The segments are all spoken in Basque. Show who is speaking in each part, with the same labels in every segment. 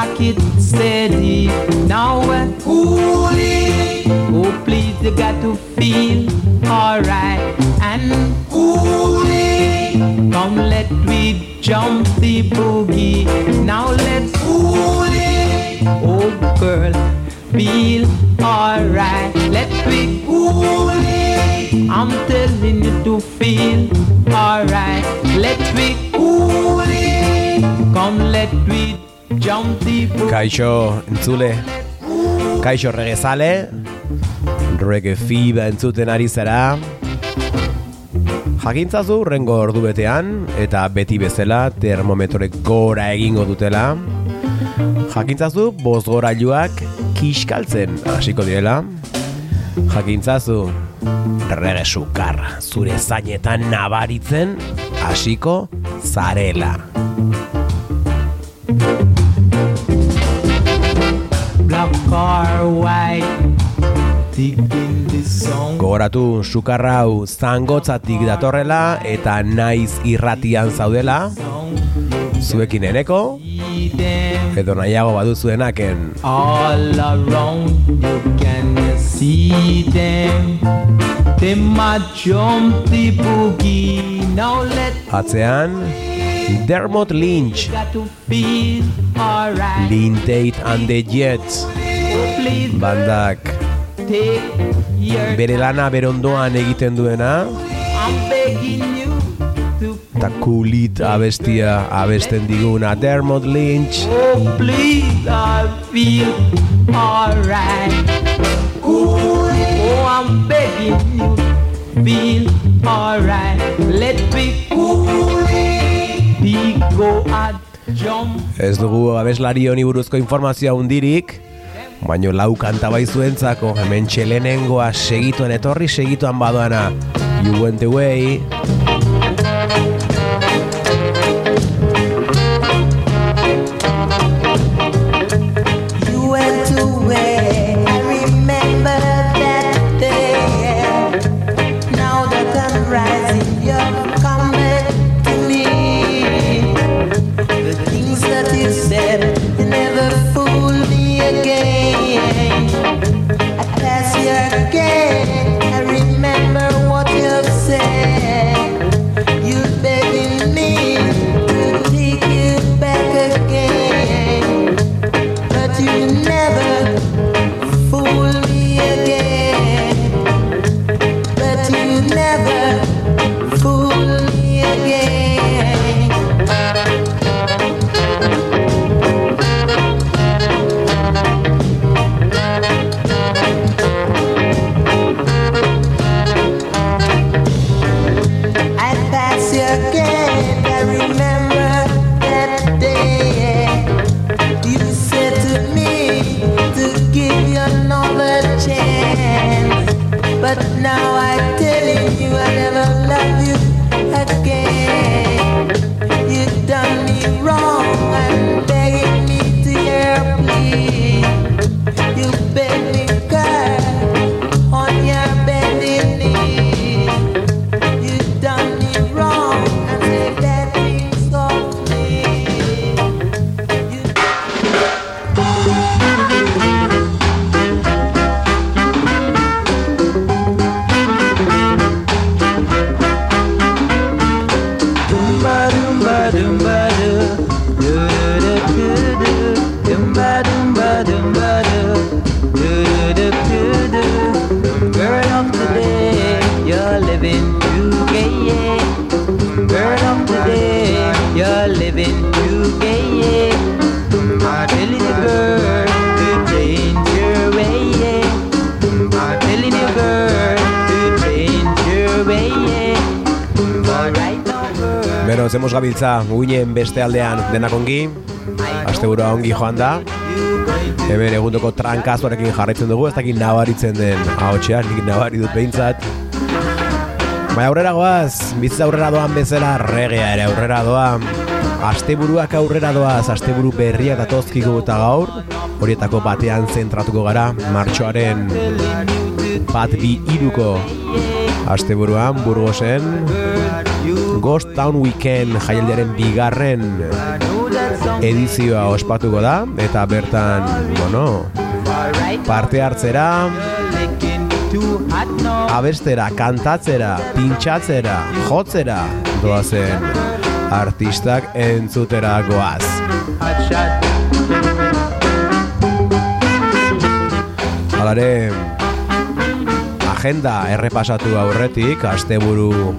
Speaker 1: rock it steady. Now coolie. Oh please, you got to feel alright and coolie. Come let me jump the boogie. Now let's coolie. Oh girl, feel alright. Let me coolie. I'm telling you to feel alright. Let me coolie. Come let me.
Speaker 2: Kaixo, entzule. Kaixo regezale. Reggae fiba entzuten ari zara. Jakintzazu rengo ordu betean eta beti bezala termometrek gora egingo dutela. Jakintzazu bozgorailuak kiskaltzen hasiko direla. Jakintzazu reggae sukar zure zainetan nabaritzen hasiko zarela. Gogoratu sukarra hau zangotzatik datorrela eta naiz irratian zaudela, zuekin eneko,
Speaker 1: them
Speaker 2: edo nahiago baduzuenaken
Speaker 1: all around. You can see them. Them a jump the boogie. Now let
Speaker 2: atzean Dermot Lynch. Lintate and the Jets, bandak bere lana berondoan egiten duena, eta kulit abestia abesten diguna Dermot Lynch,
Speaker 1: Oh, please, I feel alright. Oh, I'm begging you, feel
Speaker 2: alright. Let me coolly go jump.
Speaker 1: Ez dugu abeslari honi buruzko informazioa hundirik, baino lau kanta bai zuentzako, hemen txelenengoa segituen etorri, segituan badoana. You Went Away, zemos gabiltza, uinen beste aldean denak ongi, asteburua ongi joan da, hemen egundoko trankazoarekin jarraitzen dugu, ez dakit nabaritzen den ahotxean, nik nabari dut behintzat. Baina aurrera goaz, bizitza aurrera doan bezala regea ere aurrera doa. Asteburuak aurrera doaz, asteburu berria datozkiko eta gaur, horietako batean zentratuko gara, martxoaren bat bi iruko asteburuan, Burgosen, Ghost Town Weekend jaialdiaren bigarren edizioa ospatuko da, eta bertan, bueno, parte hartzera, abestera, kantatzera, pintxatzera, jotzera, doazen artistak entzutera goaz. Halare, agenda errepasatu aurretik, asteburu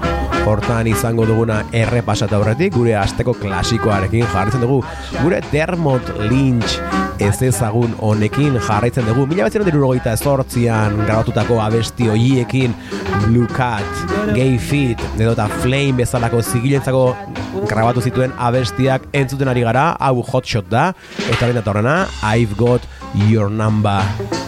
Speaker 1: hortan izango duguna errepasatu aurretik, gure asteko klasikoarekin jarraitzen dugu, gure Dermot Lynch ez ezagun honekin jarraitzen dugu. Mila betzen dirurogeita ezortzian grabatutako abesti hoiekin Blue Cat, Gay Feet, edo eta Flame bezalako zigilentzako grabatu zituen abestiak entzuten ari gara, hau hotshot da, eta hori datorrena, I've got your number.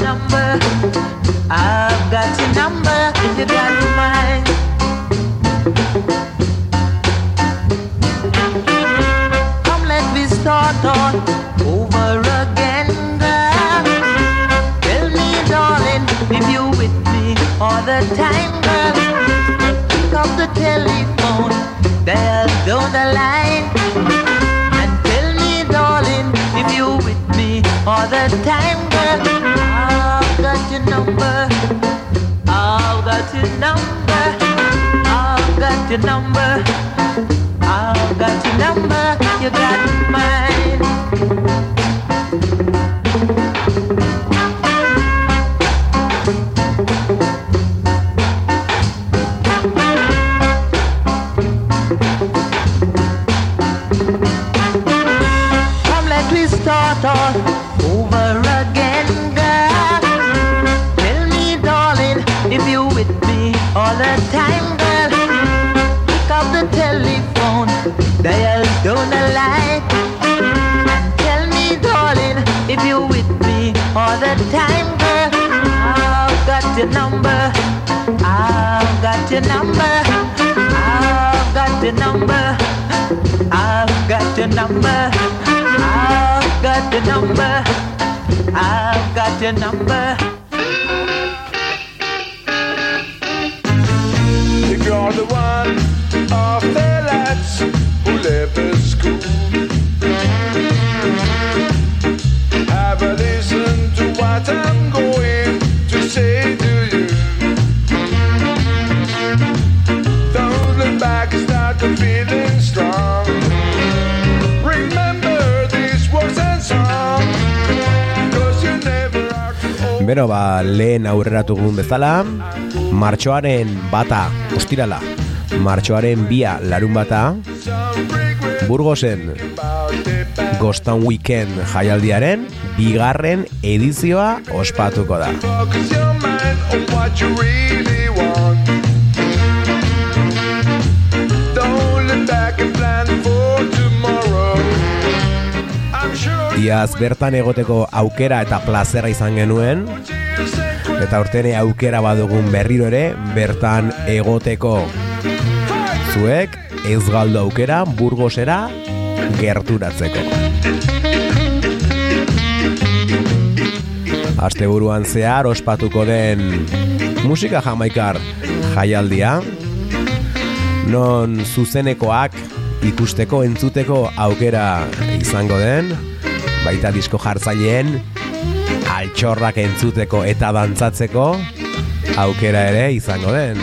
Speaker 3: Number. I've got your number if you got mine. Come, let me start on over again, girl. Tell me, darling, if you with me all the time, girl. Pick up the telephone, dial down the line, and tell me, darling, if you with me all the time,
Speaker 4: your number. I've got your number. You got mine. Come, let we start all I've got your number. I've got your number. I've got your number. I've got your number. I've got your number.
Speaker 2: Bero, ba, lehen aurreratugun bezala, martxoaren bata, ostirala, martxoaren bia larun bata, Burgosen. Gostan Weekend jaialdiaren bigarren edizioa ospatuko da. Iaz bertan egoteko aukera eta plazera izan genuen, eta urtene aukera badugun berriro ere, bertan egoteko. Zuek ez galdu aukera burgosera gerturatzeko. Asteburuan zehar ospatuko den musika jamaikar jaialdia, non zuzenekoak ikusteko entzuteko aukera izango den, baita disko jartzaileen altxorrak entzuteko eta dantzatzeko aukera ere izango den.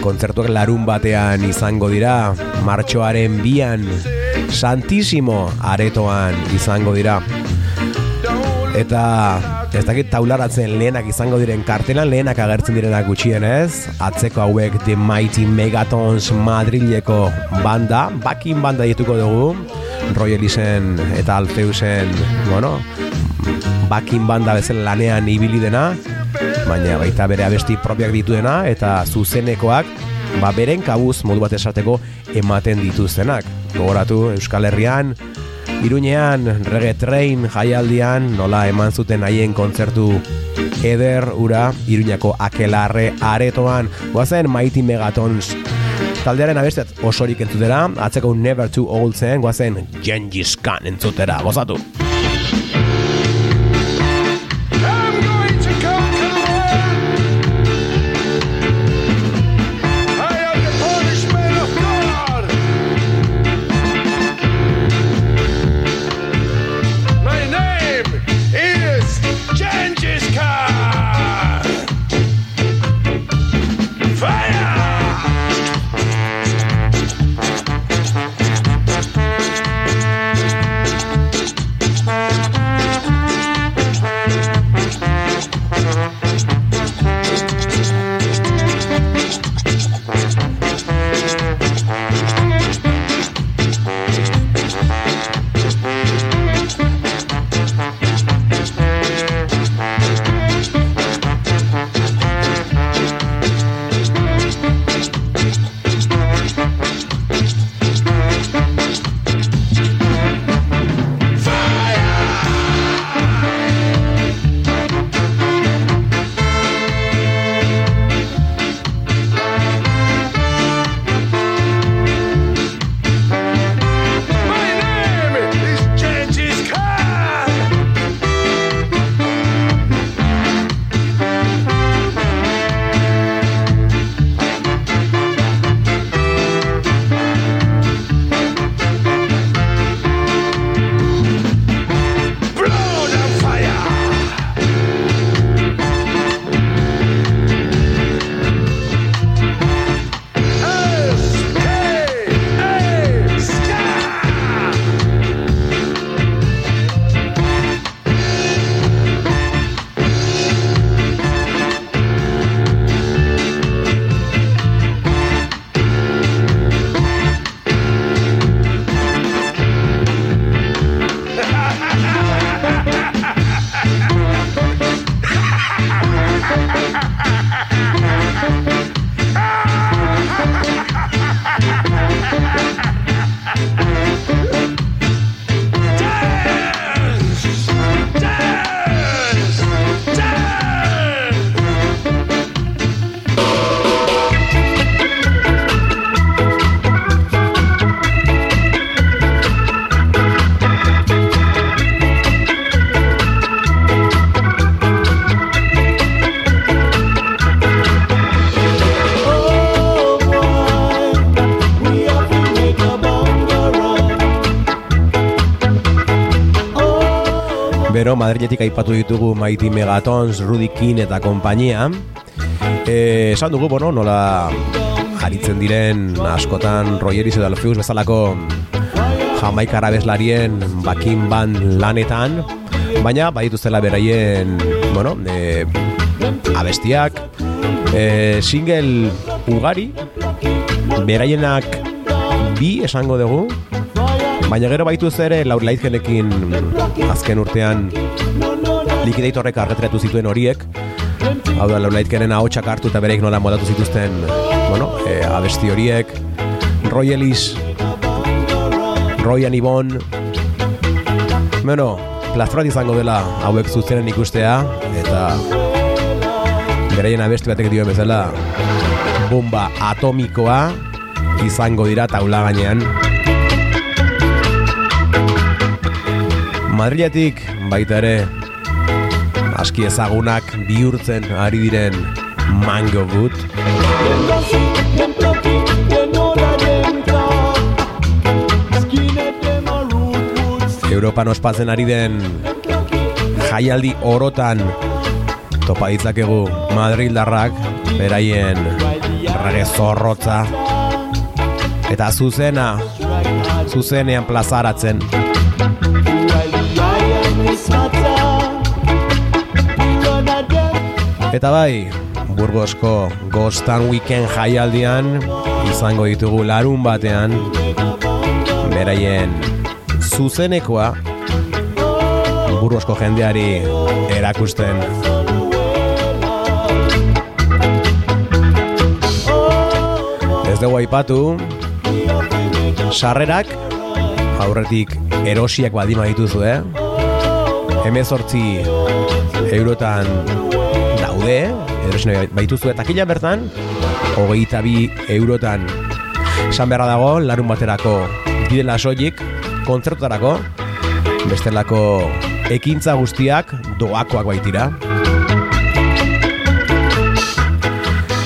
Speaker 2: Kontzertuak larun batean izango dira, martxoaren bian, Santísimo aretoan izango dira. Eta ez dakit taularatzen lehenak izango diren kartelan lehenak agertzen direnak gutxienez atzeko hauek The Mighty Megatons Madrileko banda bakin banda dituko dugu. Roy Ellisen eta Alfeusen bueno, bakin banda bezala lanean ibili dena baina baita bere abesti propiak dituena eta zuzenekoak ba beren kabuz modu bat esateko ematen dituztenak. Gogoratu Euskal Herrian Iruñean, Reggae Train jaialdian, nola eman zuten haien kontzertu. Eder ura, Iruñako akelarre aretoan, guazen Mighty Megatons. Taldearen abestet osorik entzutera, atzeko Never Too Old zen, guazen Gengis Khan entzutera, gozatu! Bero, Madriletik aipatu ditugu Mighty Megatons, Rudy King eta konpainia. E, esan dugu, bueno, nola aritzen diren askotan Rogeris edo Alfeus bezalako Jamaika arabeslarien bakin band lanetan, baina badituztela beraien, bueno, e, abestiak, e, single ugari, beraienak bi esango dugu, baina gero baituz ere Laur Laitgenekin azken urtean likidatorrek arretratu zituen horiek, hau da Laur Laitgenen ahotsak hartu eta bereik nola modatu zituzten, bueno, e, abesti horiek, Roy Ellis, Royan Ibon, bueno, plaztorat izango dela hauek zuzenen ikustea, eta beraien abesti batek dio bezala bomba atomikoa izango dira taula gainean. Madriletik baita ere aski ezagunak bihurtzen ari diren Mango
Speaker 1: woods,
Speaker 2: Europan ospatzen ari den jaialdi orotan topa ditzakegu Madrildarrak beraien errege zorrotza eta zuzena zuzenean plazaratzen Eta bai, Burgosko Gostan Weekend jaialdian izango ditugu larun batean beraien zuzenekoa Burgosko jendeari erakusten. Ez dugu aipatu, sarrerak aurretik erosiak baldin dituzu, eh? Hemezortzi eurotan daude, erosi nahi baituzu eta kila bertan, hogeita bi eurotan esan beharra dago, larun baterako bidela soilik, kontzertutarako, bestelako ekintza guztiak doakoak baitira.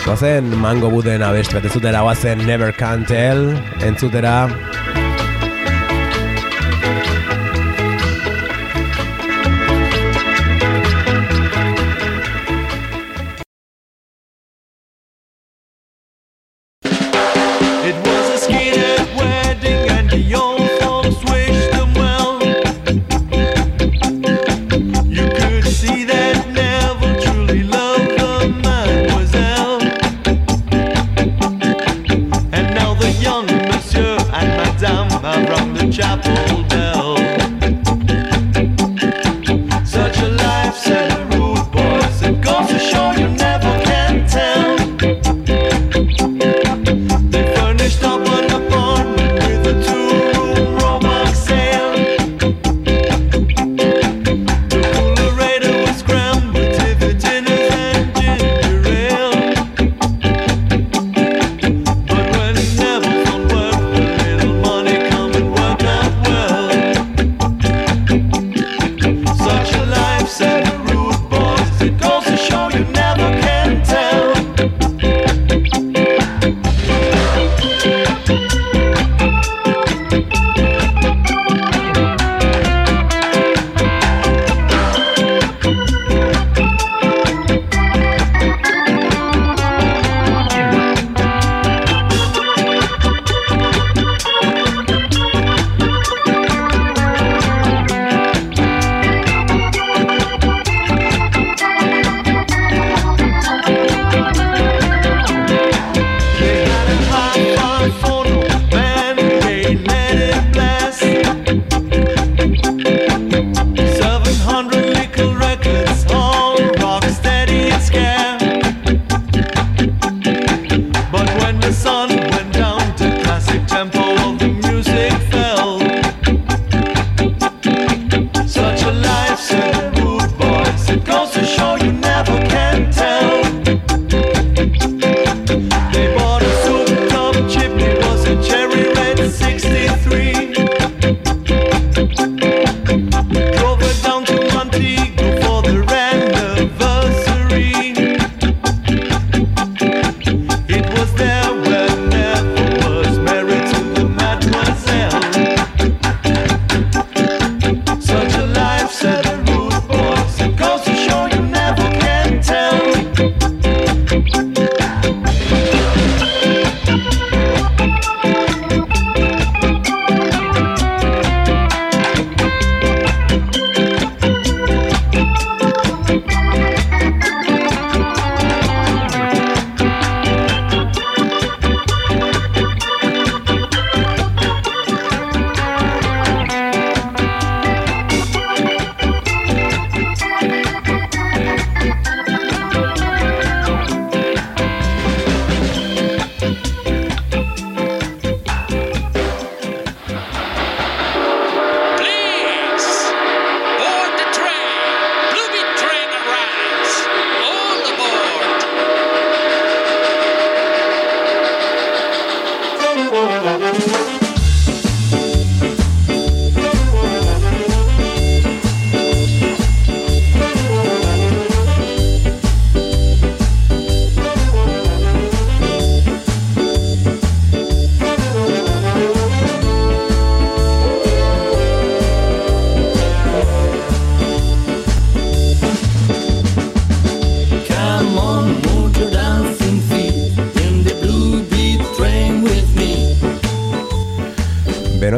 Speaker 2: Goazen mango buden abesti bat ez goazen Never Can Tell entzutera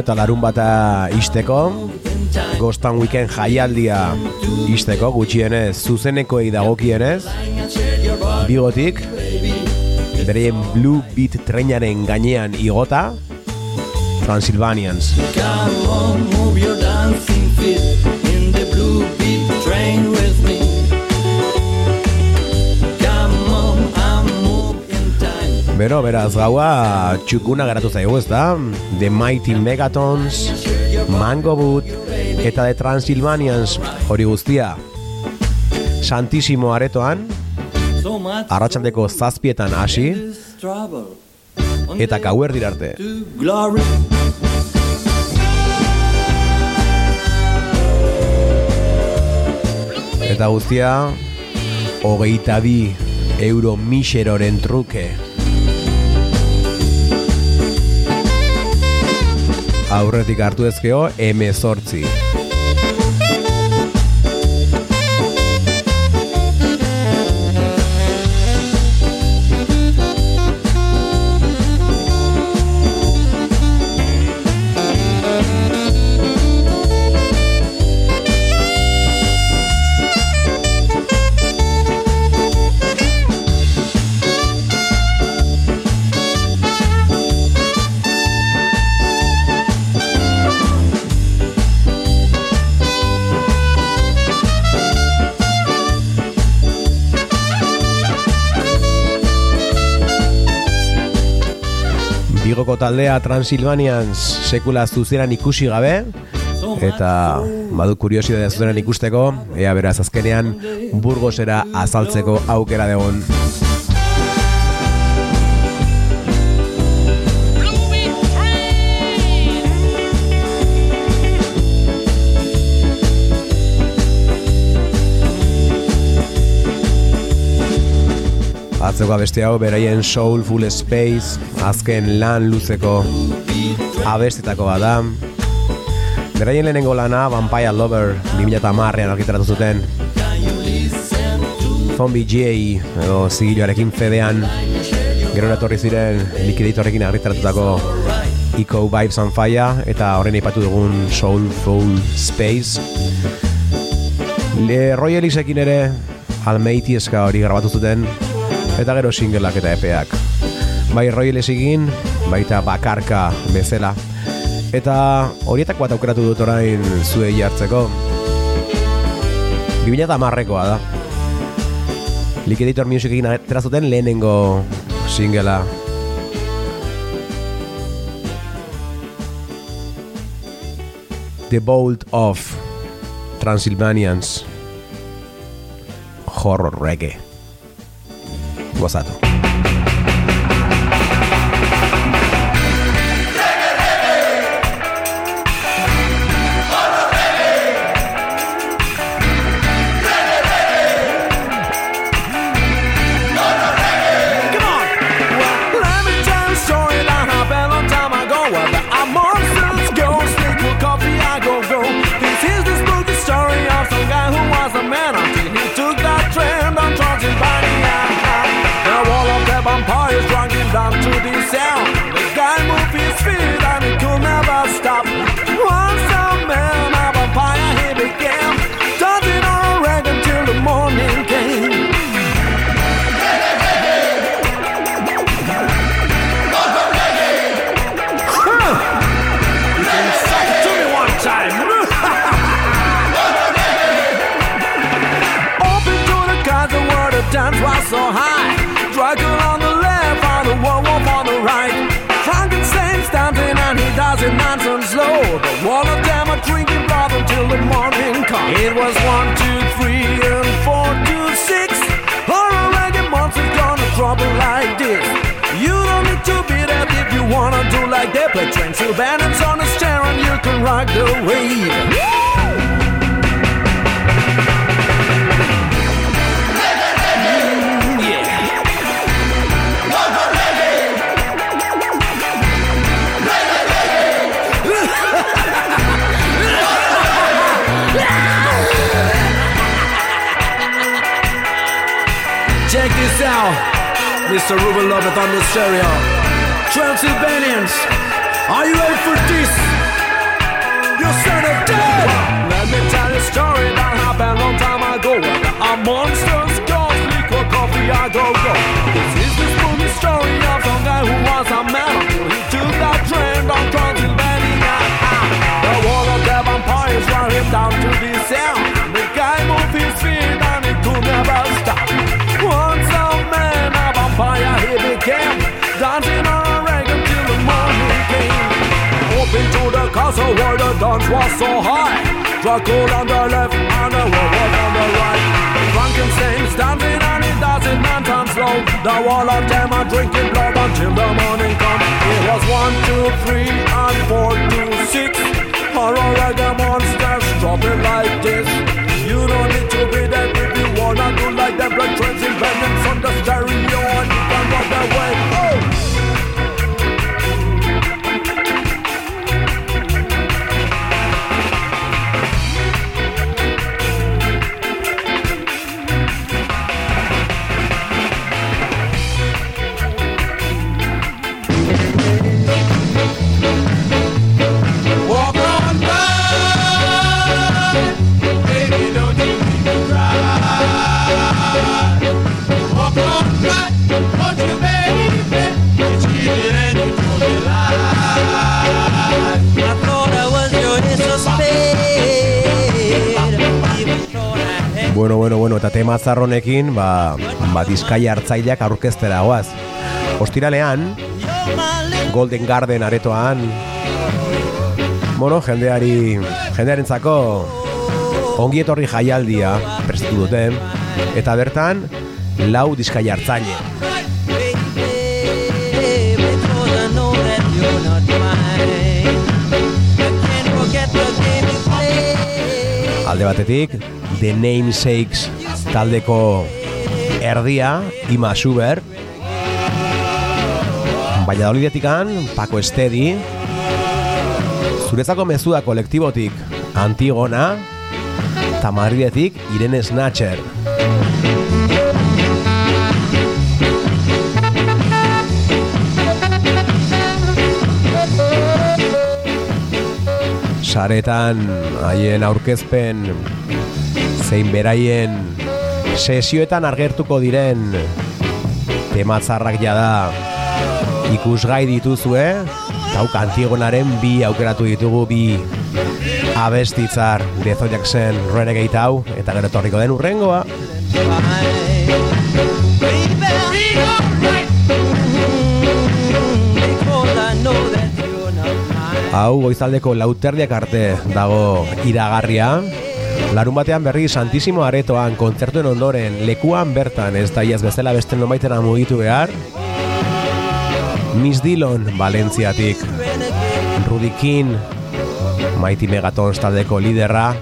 Speaker 2: eta larun bata isteko, Gostan Weekend jaialdia isteko, gutxienez, zuzenekoei dagokienez, bigotik, bereien Blue Beat trenaren gainean igota, Transylvanians. Bero, beraz, gaua txukuna geratu zaigu, ez da? The Mighty Megatons, Mango Boot, eta The Transylvanians hori guztia. Santisimo aretoan, arratsaldeko zazpietan hasi, eta gauerdir arte.
Speaker 5: To glory.
Speaker 2: Eta guztia, hogeita bi euro miseroren truke. Aurretik hartu ezkeo, emezortzi. Taldea Transylvanians sekula zuzeran ikusi gabe, eta badu kuriosidadea zuzeran ikusteko, ea beraz azkenean Burgosera azaltzeko aukera degon. Atzeko abesti hau beraien Soulful Space azken lan luzeko abestetako bat da. Beraien lehenengo lana Vampire Lover 2010ean argitaratu zuten. Zombie J edo zigiloarekin fedean gero etorri ziren Liquidatorrekin argitaratutako Eco Vibes on Fire eta horren ipatu dugun Soulful Space. Le Roy Ellisekin ere Almeiti eska hori grabatu zuten eta gero singleak eta epeak. Bai Roy Ellisikin, baita bakarka bezala. Eta horietako bat aukeratu dut orain zuei hartzeko. 2010ekoa da. Liquidator Musicekin atera zuten lehenengo singela. The Bolt of Transylvanians Horror Reggae Gozatu
Speaker 6: Let the was so high. Dracula on the left, and the werewolf on the right. Frankenstein's dancing and he does it nice and slow. The one of them are drinking blood until the morning comes. It was one, two, three, and four, two, six. Horror reggae monsters gonna trouble like this. You don't need to be that if you wanna do like they play Transylvanians on a stair and you can rock the wave. Out, Mr. Ruben Lovett on the stereo. Transylvanians, are you ready for this? You son of death! Let me tell you a story that happened long time ago. Are monsters, ghosts, liquor, coffee, I go go. This is the spooky story of some guy who was a man he took that train down Transylvania. The wall of the vampires ran him down to the sound. The where the dance was so high. Dracula on the left and the werewolf on the right. Frankenstein's dancing and he does it nine times slow. The wall of them are drinking blood until the morning comes. It was one, two, three, and four, two, six. Horror reggae monsters dropping like this. You don't need to be there if you wanna do like them. Blood Transylvanians on
Speaker 2: bueno, eta tema zarronekin, ba, ba dizkai hartzaileak aurkeztera goaz. Ostiralean, Golden Garden aretoan, bueno, jendeari, jendearentzako ongi etorri jaialdia prestatu dute, eta bertan, lau dizkai hartzaile. Alde batetik, The Namesakes taldeko erdia, Ima Schubert, Valladolidetikan, Paco Estedi, Zuretzako mezua kolektibotik, Antigona, eta Irene Snatcher. Saretan haien aurkezpen zein beraien sesioetan argertuko diren tematzarrak jada ikusgai dituzue hau Antigonaren bi aukeratu ditugu bi abestitzar Dezo Jackson Renegade hau eta gero etorriko den urrengoa Hau goizaldeko lauterdiak arte dago iragarria Larun batean berri Santísimo Aretoan kontzertuen ondoren lekuan bertan ez da iaz bezala beste nomaitera mugitu behar. Miss Dillon, Valentziatik. Rudy King, Mighty Megatons taldeko liderra.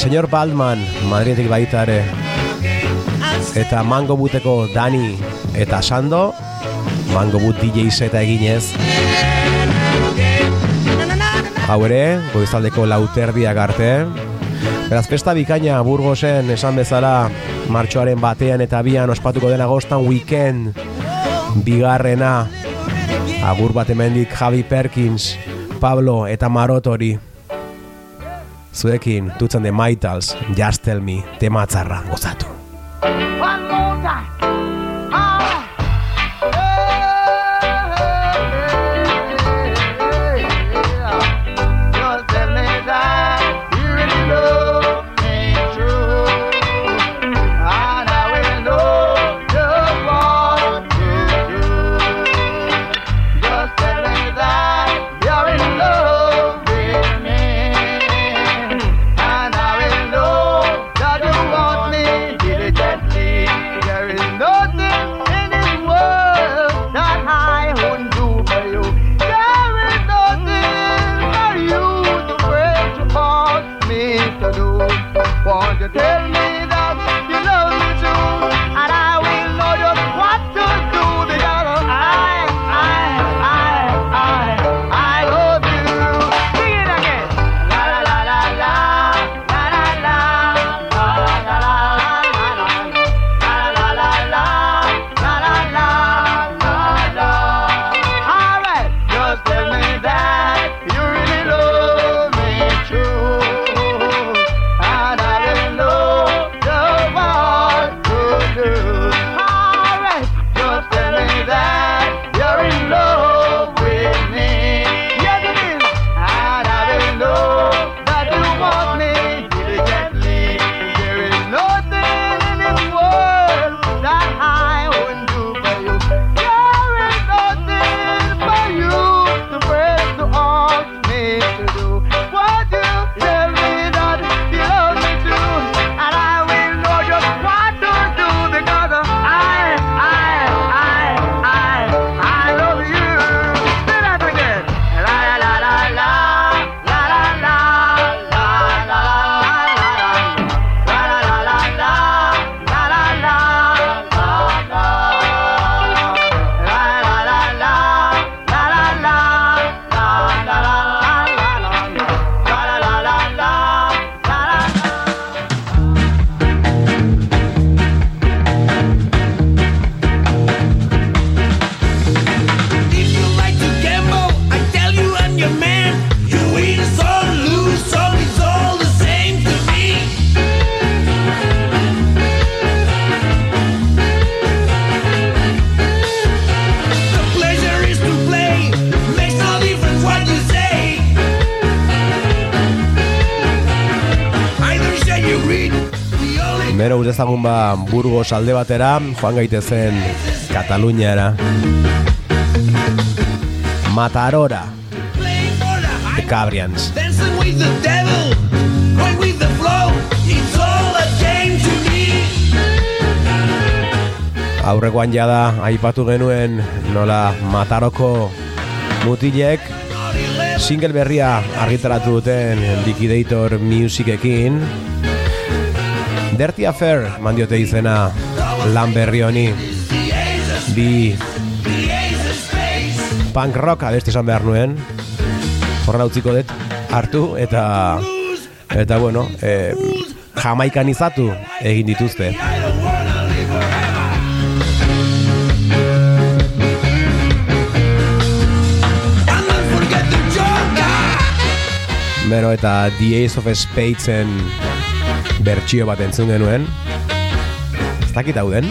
Speaker 2: Señor Baldman, Madridetik baita ere. Eta Mango Buteko Dani eta Sando. Mango But DJ seta eginez Hau ere, goizaldeko lauterdiak arte Beraz, festa bikaina Burgosen esan bezala martxoaren batean eta bian ospatuko den agostan weekend bigarrena agur bat hemendik Javi Perkins, Pablo eta Marotori zuekin dutzen de Maitals, Just Tell Me, tematzarra gozatu.
Speaker 4: One more time.
Speaker 1: Bero, udezagun ba Burgos alde batera, joan gaitezen Kataluniara. Matarora, The Cabrians.
Speaker 2: Dancing with the devil, going with the flow. It's all a game to me.
Speaker 1: Aurrekoan jada aipatu genuen nola Mataroko mutilek single berria argitaratu duten Liquidator Musicekin Dirty Affair mandiote izena lan berri honi bi punk rock abesti esan behar nuen horrela utziko dut hartu eta eta bueno eh, jamaikanizatu egin dituzte. Bero eta The Ace of Spadesen bertsio bat entzun genuen. Ez dakit hau den?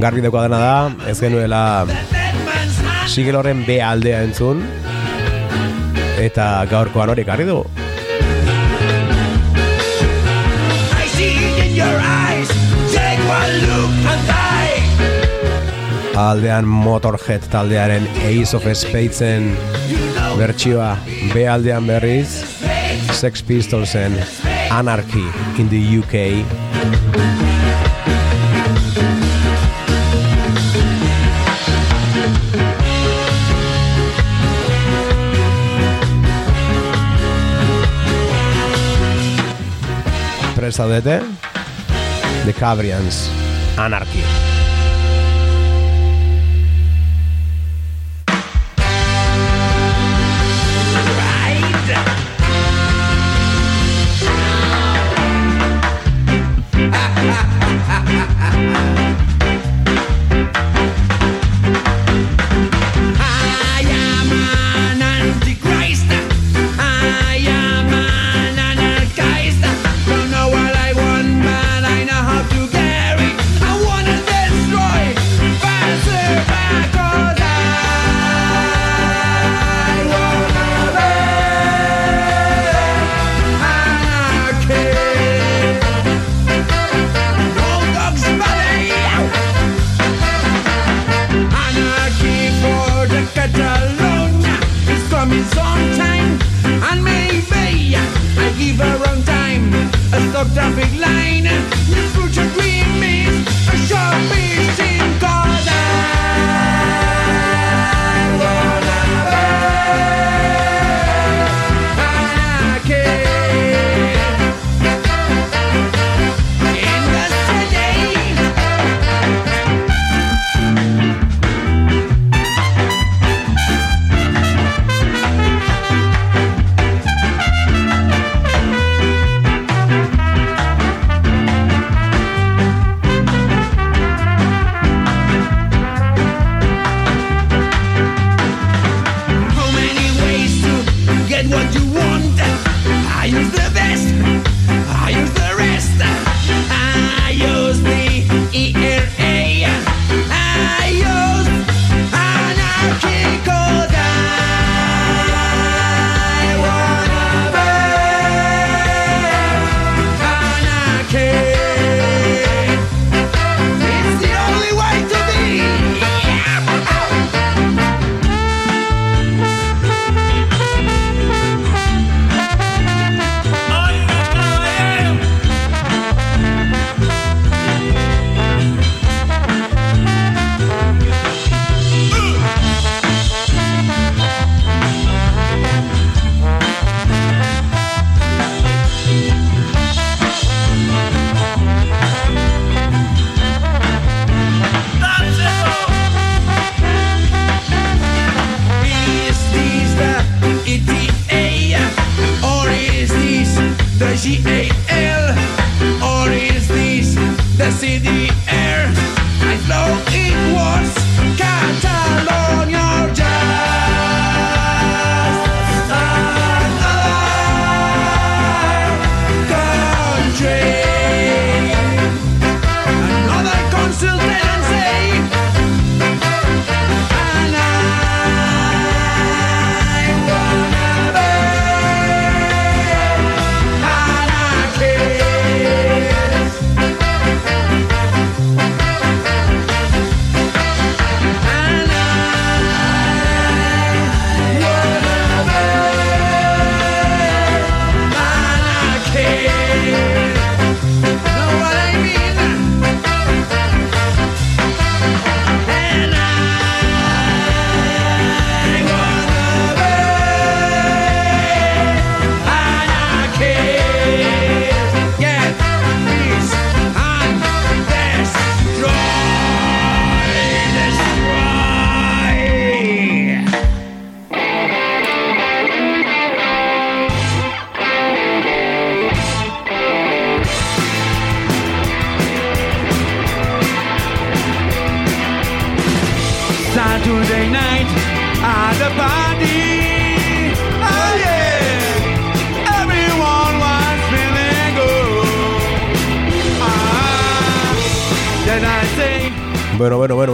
Speaker 1: Garbi dekoa dena da, ez genuela sigel horren B aldea entzun. Eta gaurkoan hori ekarri du.
Speaker 2: I see it in your eyes. Take one look and die.
Speaker 1: Aldean Motorhead taldearen Ace of Spadesen bertsioa B aldean berriz. Sex Pistolsen Anarchy in the UK. Zaudete? The Cabrians Anarchy.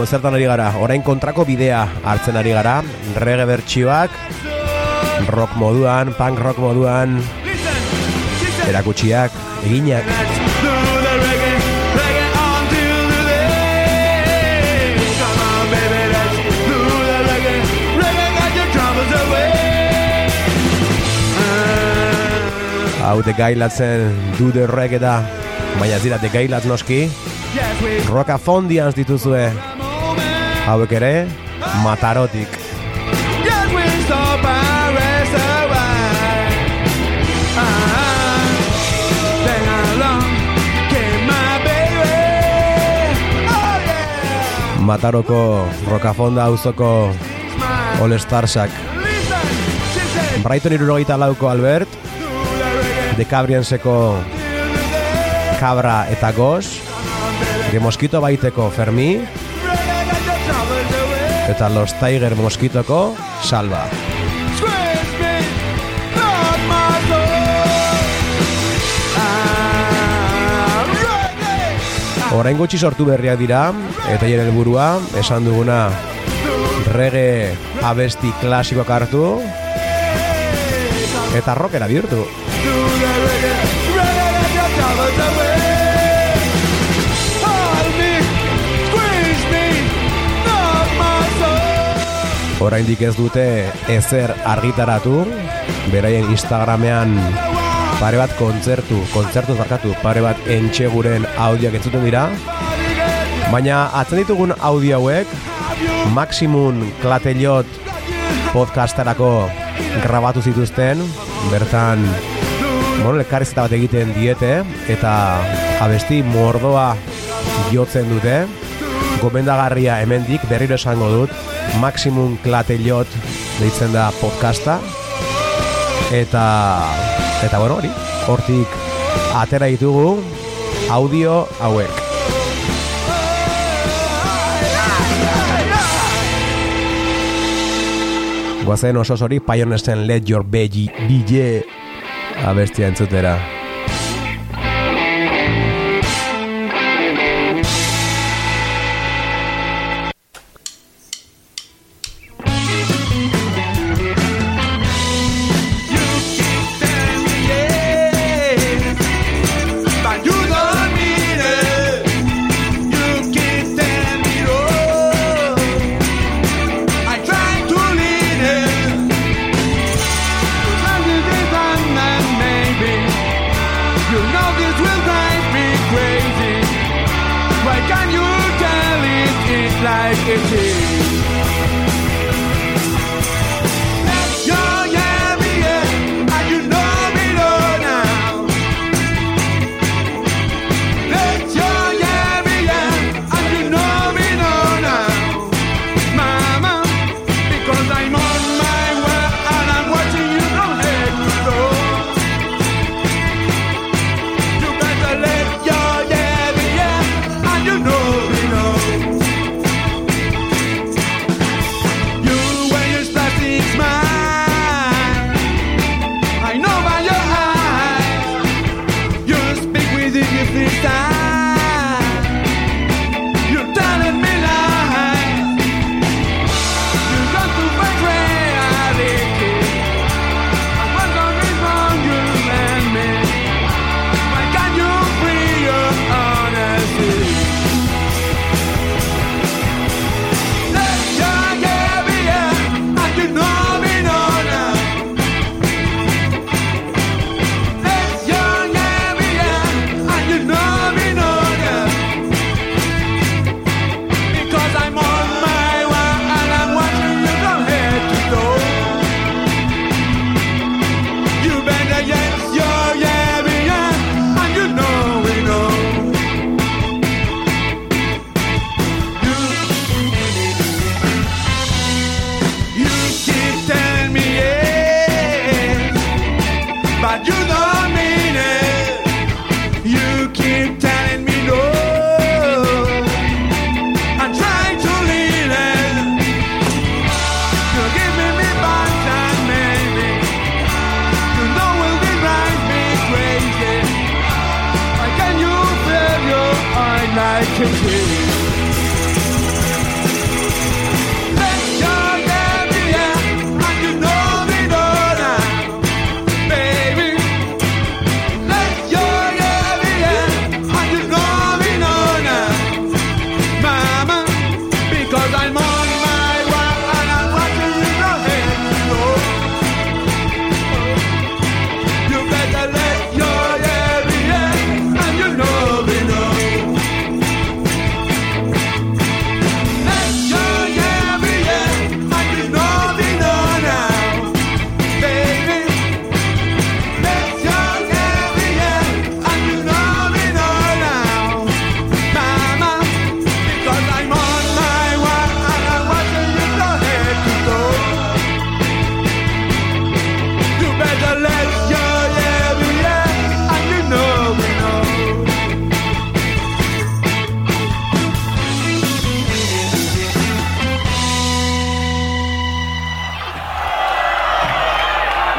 Speaker 7: zertan ari gara, orain kontrako bidea hartzen ari gara, rege bertxioak, rock moduan, punk rock moduan, erakutsiak, eginak. Hau de gailatzen du derrek eta Baina ez dira de
Speaker 2: gailat noski
Speaker 7: Rokafondians dituzue hauek ere matarotik. Mataroko Rokafonda auzoko All Starsak. Brighton irurogeita lauko Albert.
Speaker 2: De
Speaker 7: Kabra eta Gos. De Mosquito baiteko Fermi eta Los Tiger Moskitoko Salva. Orain gutxi sortu berriak dira, eta jaren helburua esan duguna rege abesti klasikoak hartu, eta rockera bihurtu. oraindik ez dute ezer argitaratu, beraien Instagramean pare bat kontzertu, kontzertu barkatu, pare bat entxeguren audioak entzuten dira, baina atzen ditugun audio hauek Maximum Klatelot podcastarako grabatu zituzten, bertan bueno, elkarrizketa bat egiten diete eta abesti mordoa jotzen dute. Gomendagarria hemendik berriro esango dut. Maximum Klatelot deitzen da podcasta. Eta eta bueno hori hortik atera ditugu audio hauek. Guazen oso hori Pioneersen Let Your Veggie DJ abestia entzutera.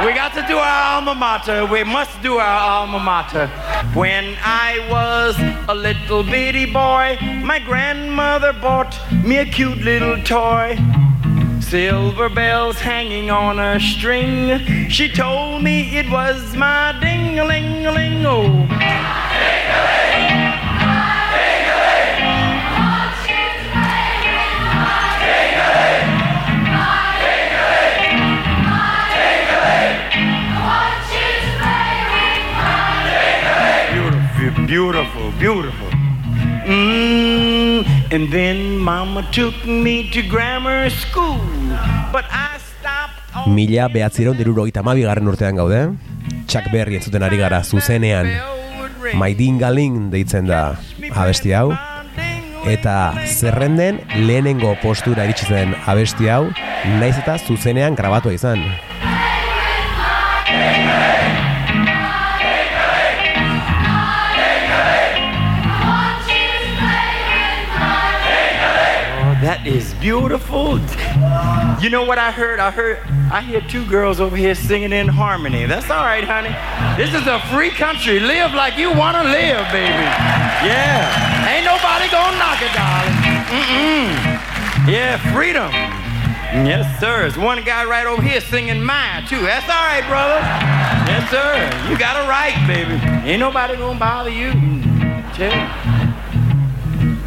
Speaker 2: We
Speaker 8: got to do our alma mater. We must do our alma mater. When I was a little bitty boy, my grandmother bought me a cute little toy. Silver bells hanging on a string. She told me it was my ding-a-ling-a-ling. Oh. Beautiful, beautiful. Mm, and then mama took me to grammar school, but I stopped
Speaker 2: Mila behatzireun dirurogeita garren urtean gaude. Chuck Berry entzuten ari gara zuzenean. Maidingaling deitzen da abesti hau. Eta zerrenden lehenengo postura iritsi zen abesti hau, naiz eta zuzenean grabatua izan.
Speaker 8: Is beautiful. You know what I heard? I heard I hear two girls over here singing in harmony. That's all right, honey. This is a free country. Live like you want to live, baby. Yeah. Ain't nobody gonna knock it, darling. Mm-mm. Yeah, freedom. Yes, sir. There's one guy right over here singing mine, too. That's all right, brother. Yes, sir. You got a right, baby. Ain't nobody gonna bother you. Mm. Tell you.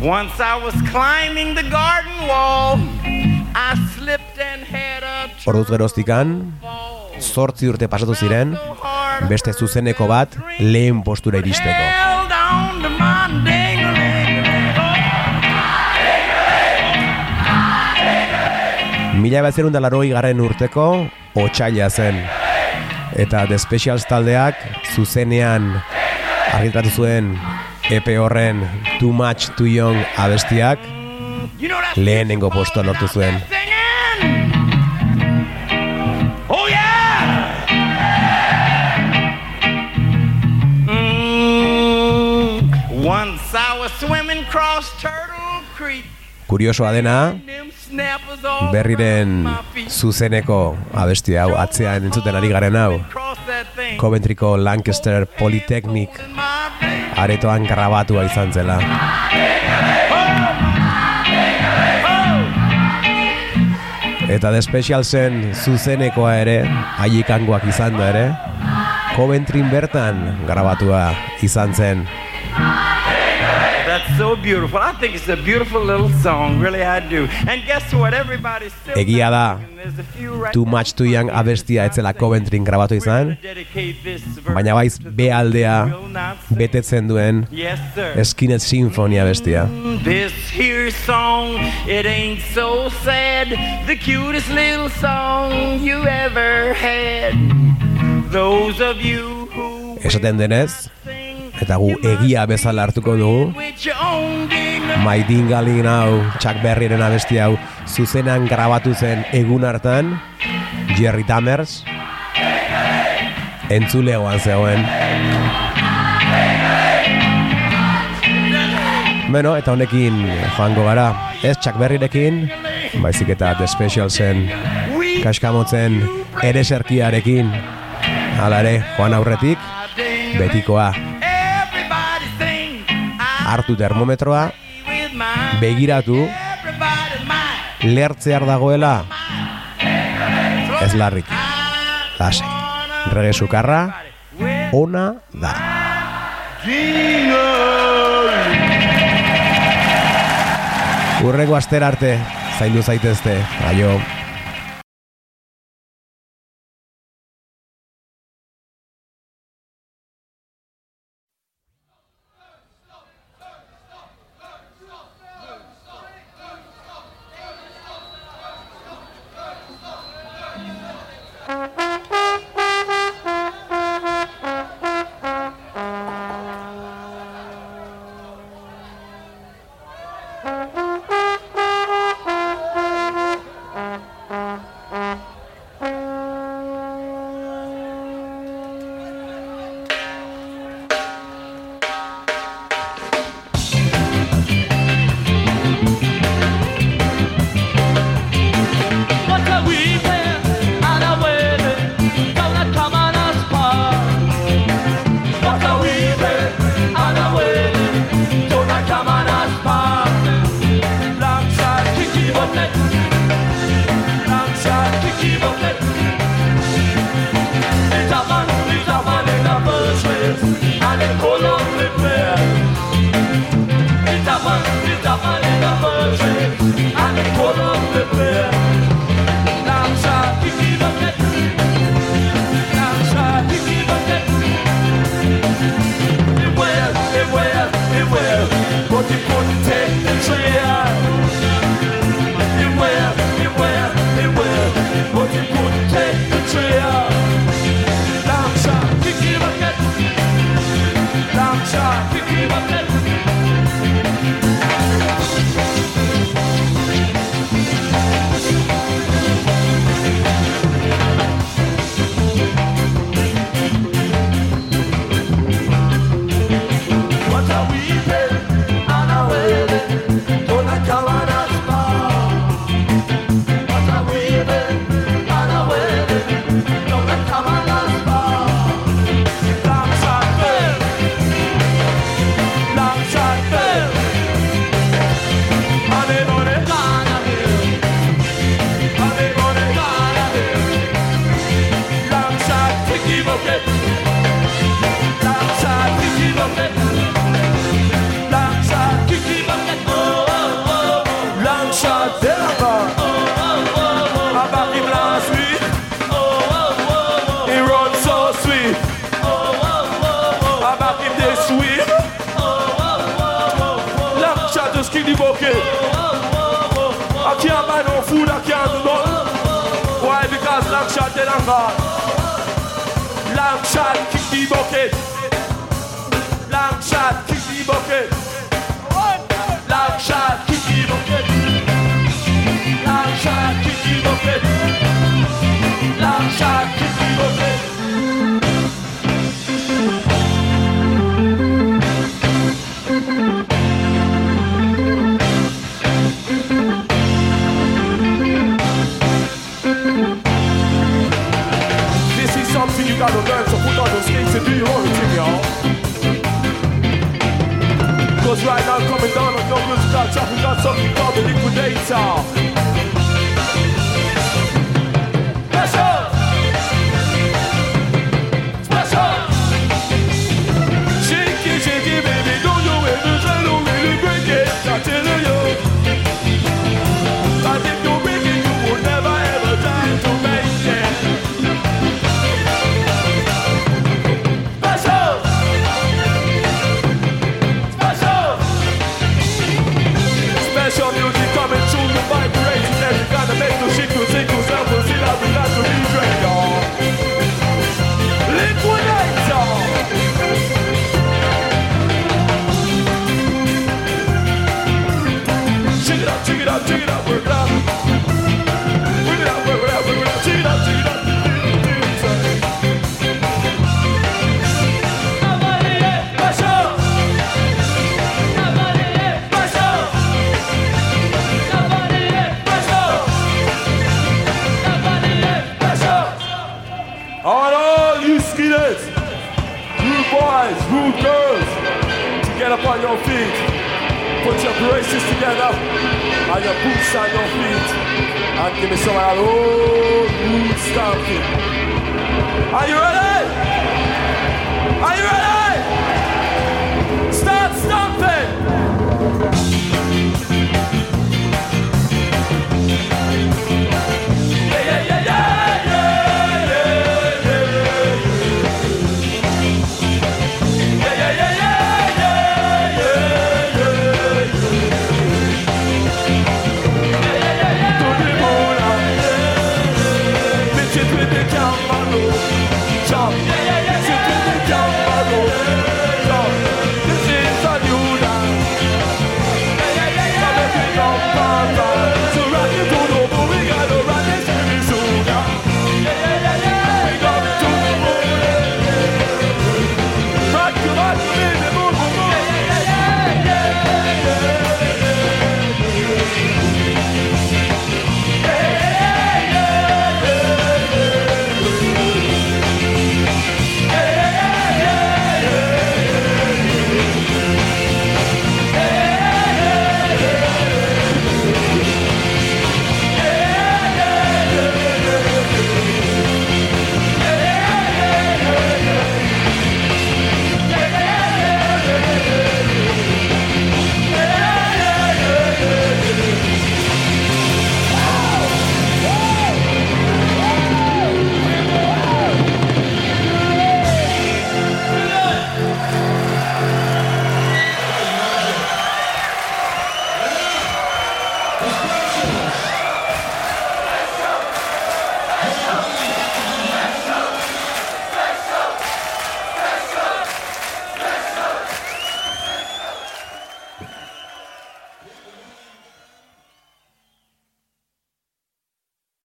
Speaker 8: Once I was climbing the garden wall, I slipped and had a
Speaker 2: Orduz geroztikan, zortzi urte pasatu ziren, beste zuzeneko bat lehen postura iristeko. Mila bat zerunda garren urteko, otxaila zen. Eta The Specials taldeak zuzenean argitratu zuen EP horren Too Much Too Young abestiak lehenengo postoa lortu zuen.
Speaker 8: Oh yeah! Mm, once I was swimming across Turtle Creek.
Speaker 2: Kuriosoa dena, berriren zuzeneko abesti hau, atzean entzuten ari garen hau,
Speaker 8: Cross.
Speaker 2: Coventryko Lancaster Polytechnic. Aretoan grabatua izan zela. Eta The Specialsen zuzenekoa ere, haiek izan da ere, Coventryn bertan grabatua izan zen.
Speaker 8: So beautiful. I think it's a beautiful little song, really I do. And guess what? Everybody's still
Speaker 2: Egia da, Too Much Too Young abestia etzela Coventryn grabatu izan, baina baiz B aldea betetzen duen. Skinhead Sinfonia bestia.
Speaker 8: This here song, it ain't so sad. The cutest little song you ever had. Those of you who
Speaker 2: Esaten denez, eta gu egia bezala hartuko dugu,
Speaker 8: with your own ding
Speaker 2: Maidingalin hau, Chuck Berryren abesti hau, zuzenan grabatu zen egun hartan, Jerry Tamers, entzulegoan zegoen. Beno, eta honekin joango gara, ez Chuck Berryrekin, baizik eta The Specialsen kaskamotzen ereserkiarekin, hala ere, joan aurretik, betikoa, hartu termometroa, begiratu, lertzear dagoela, ez larrik, lasai. Rege sukarra, ona da. Urreko aster arte, zaindu zaitezte, aio.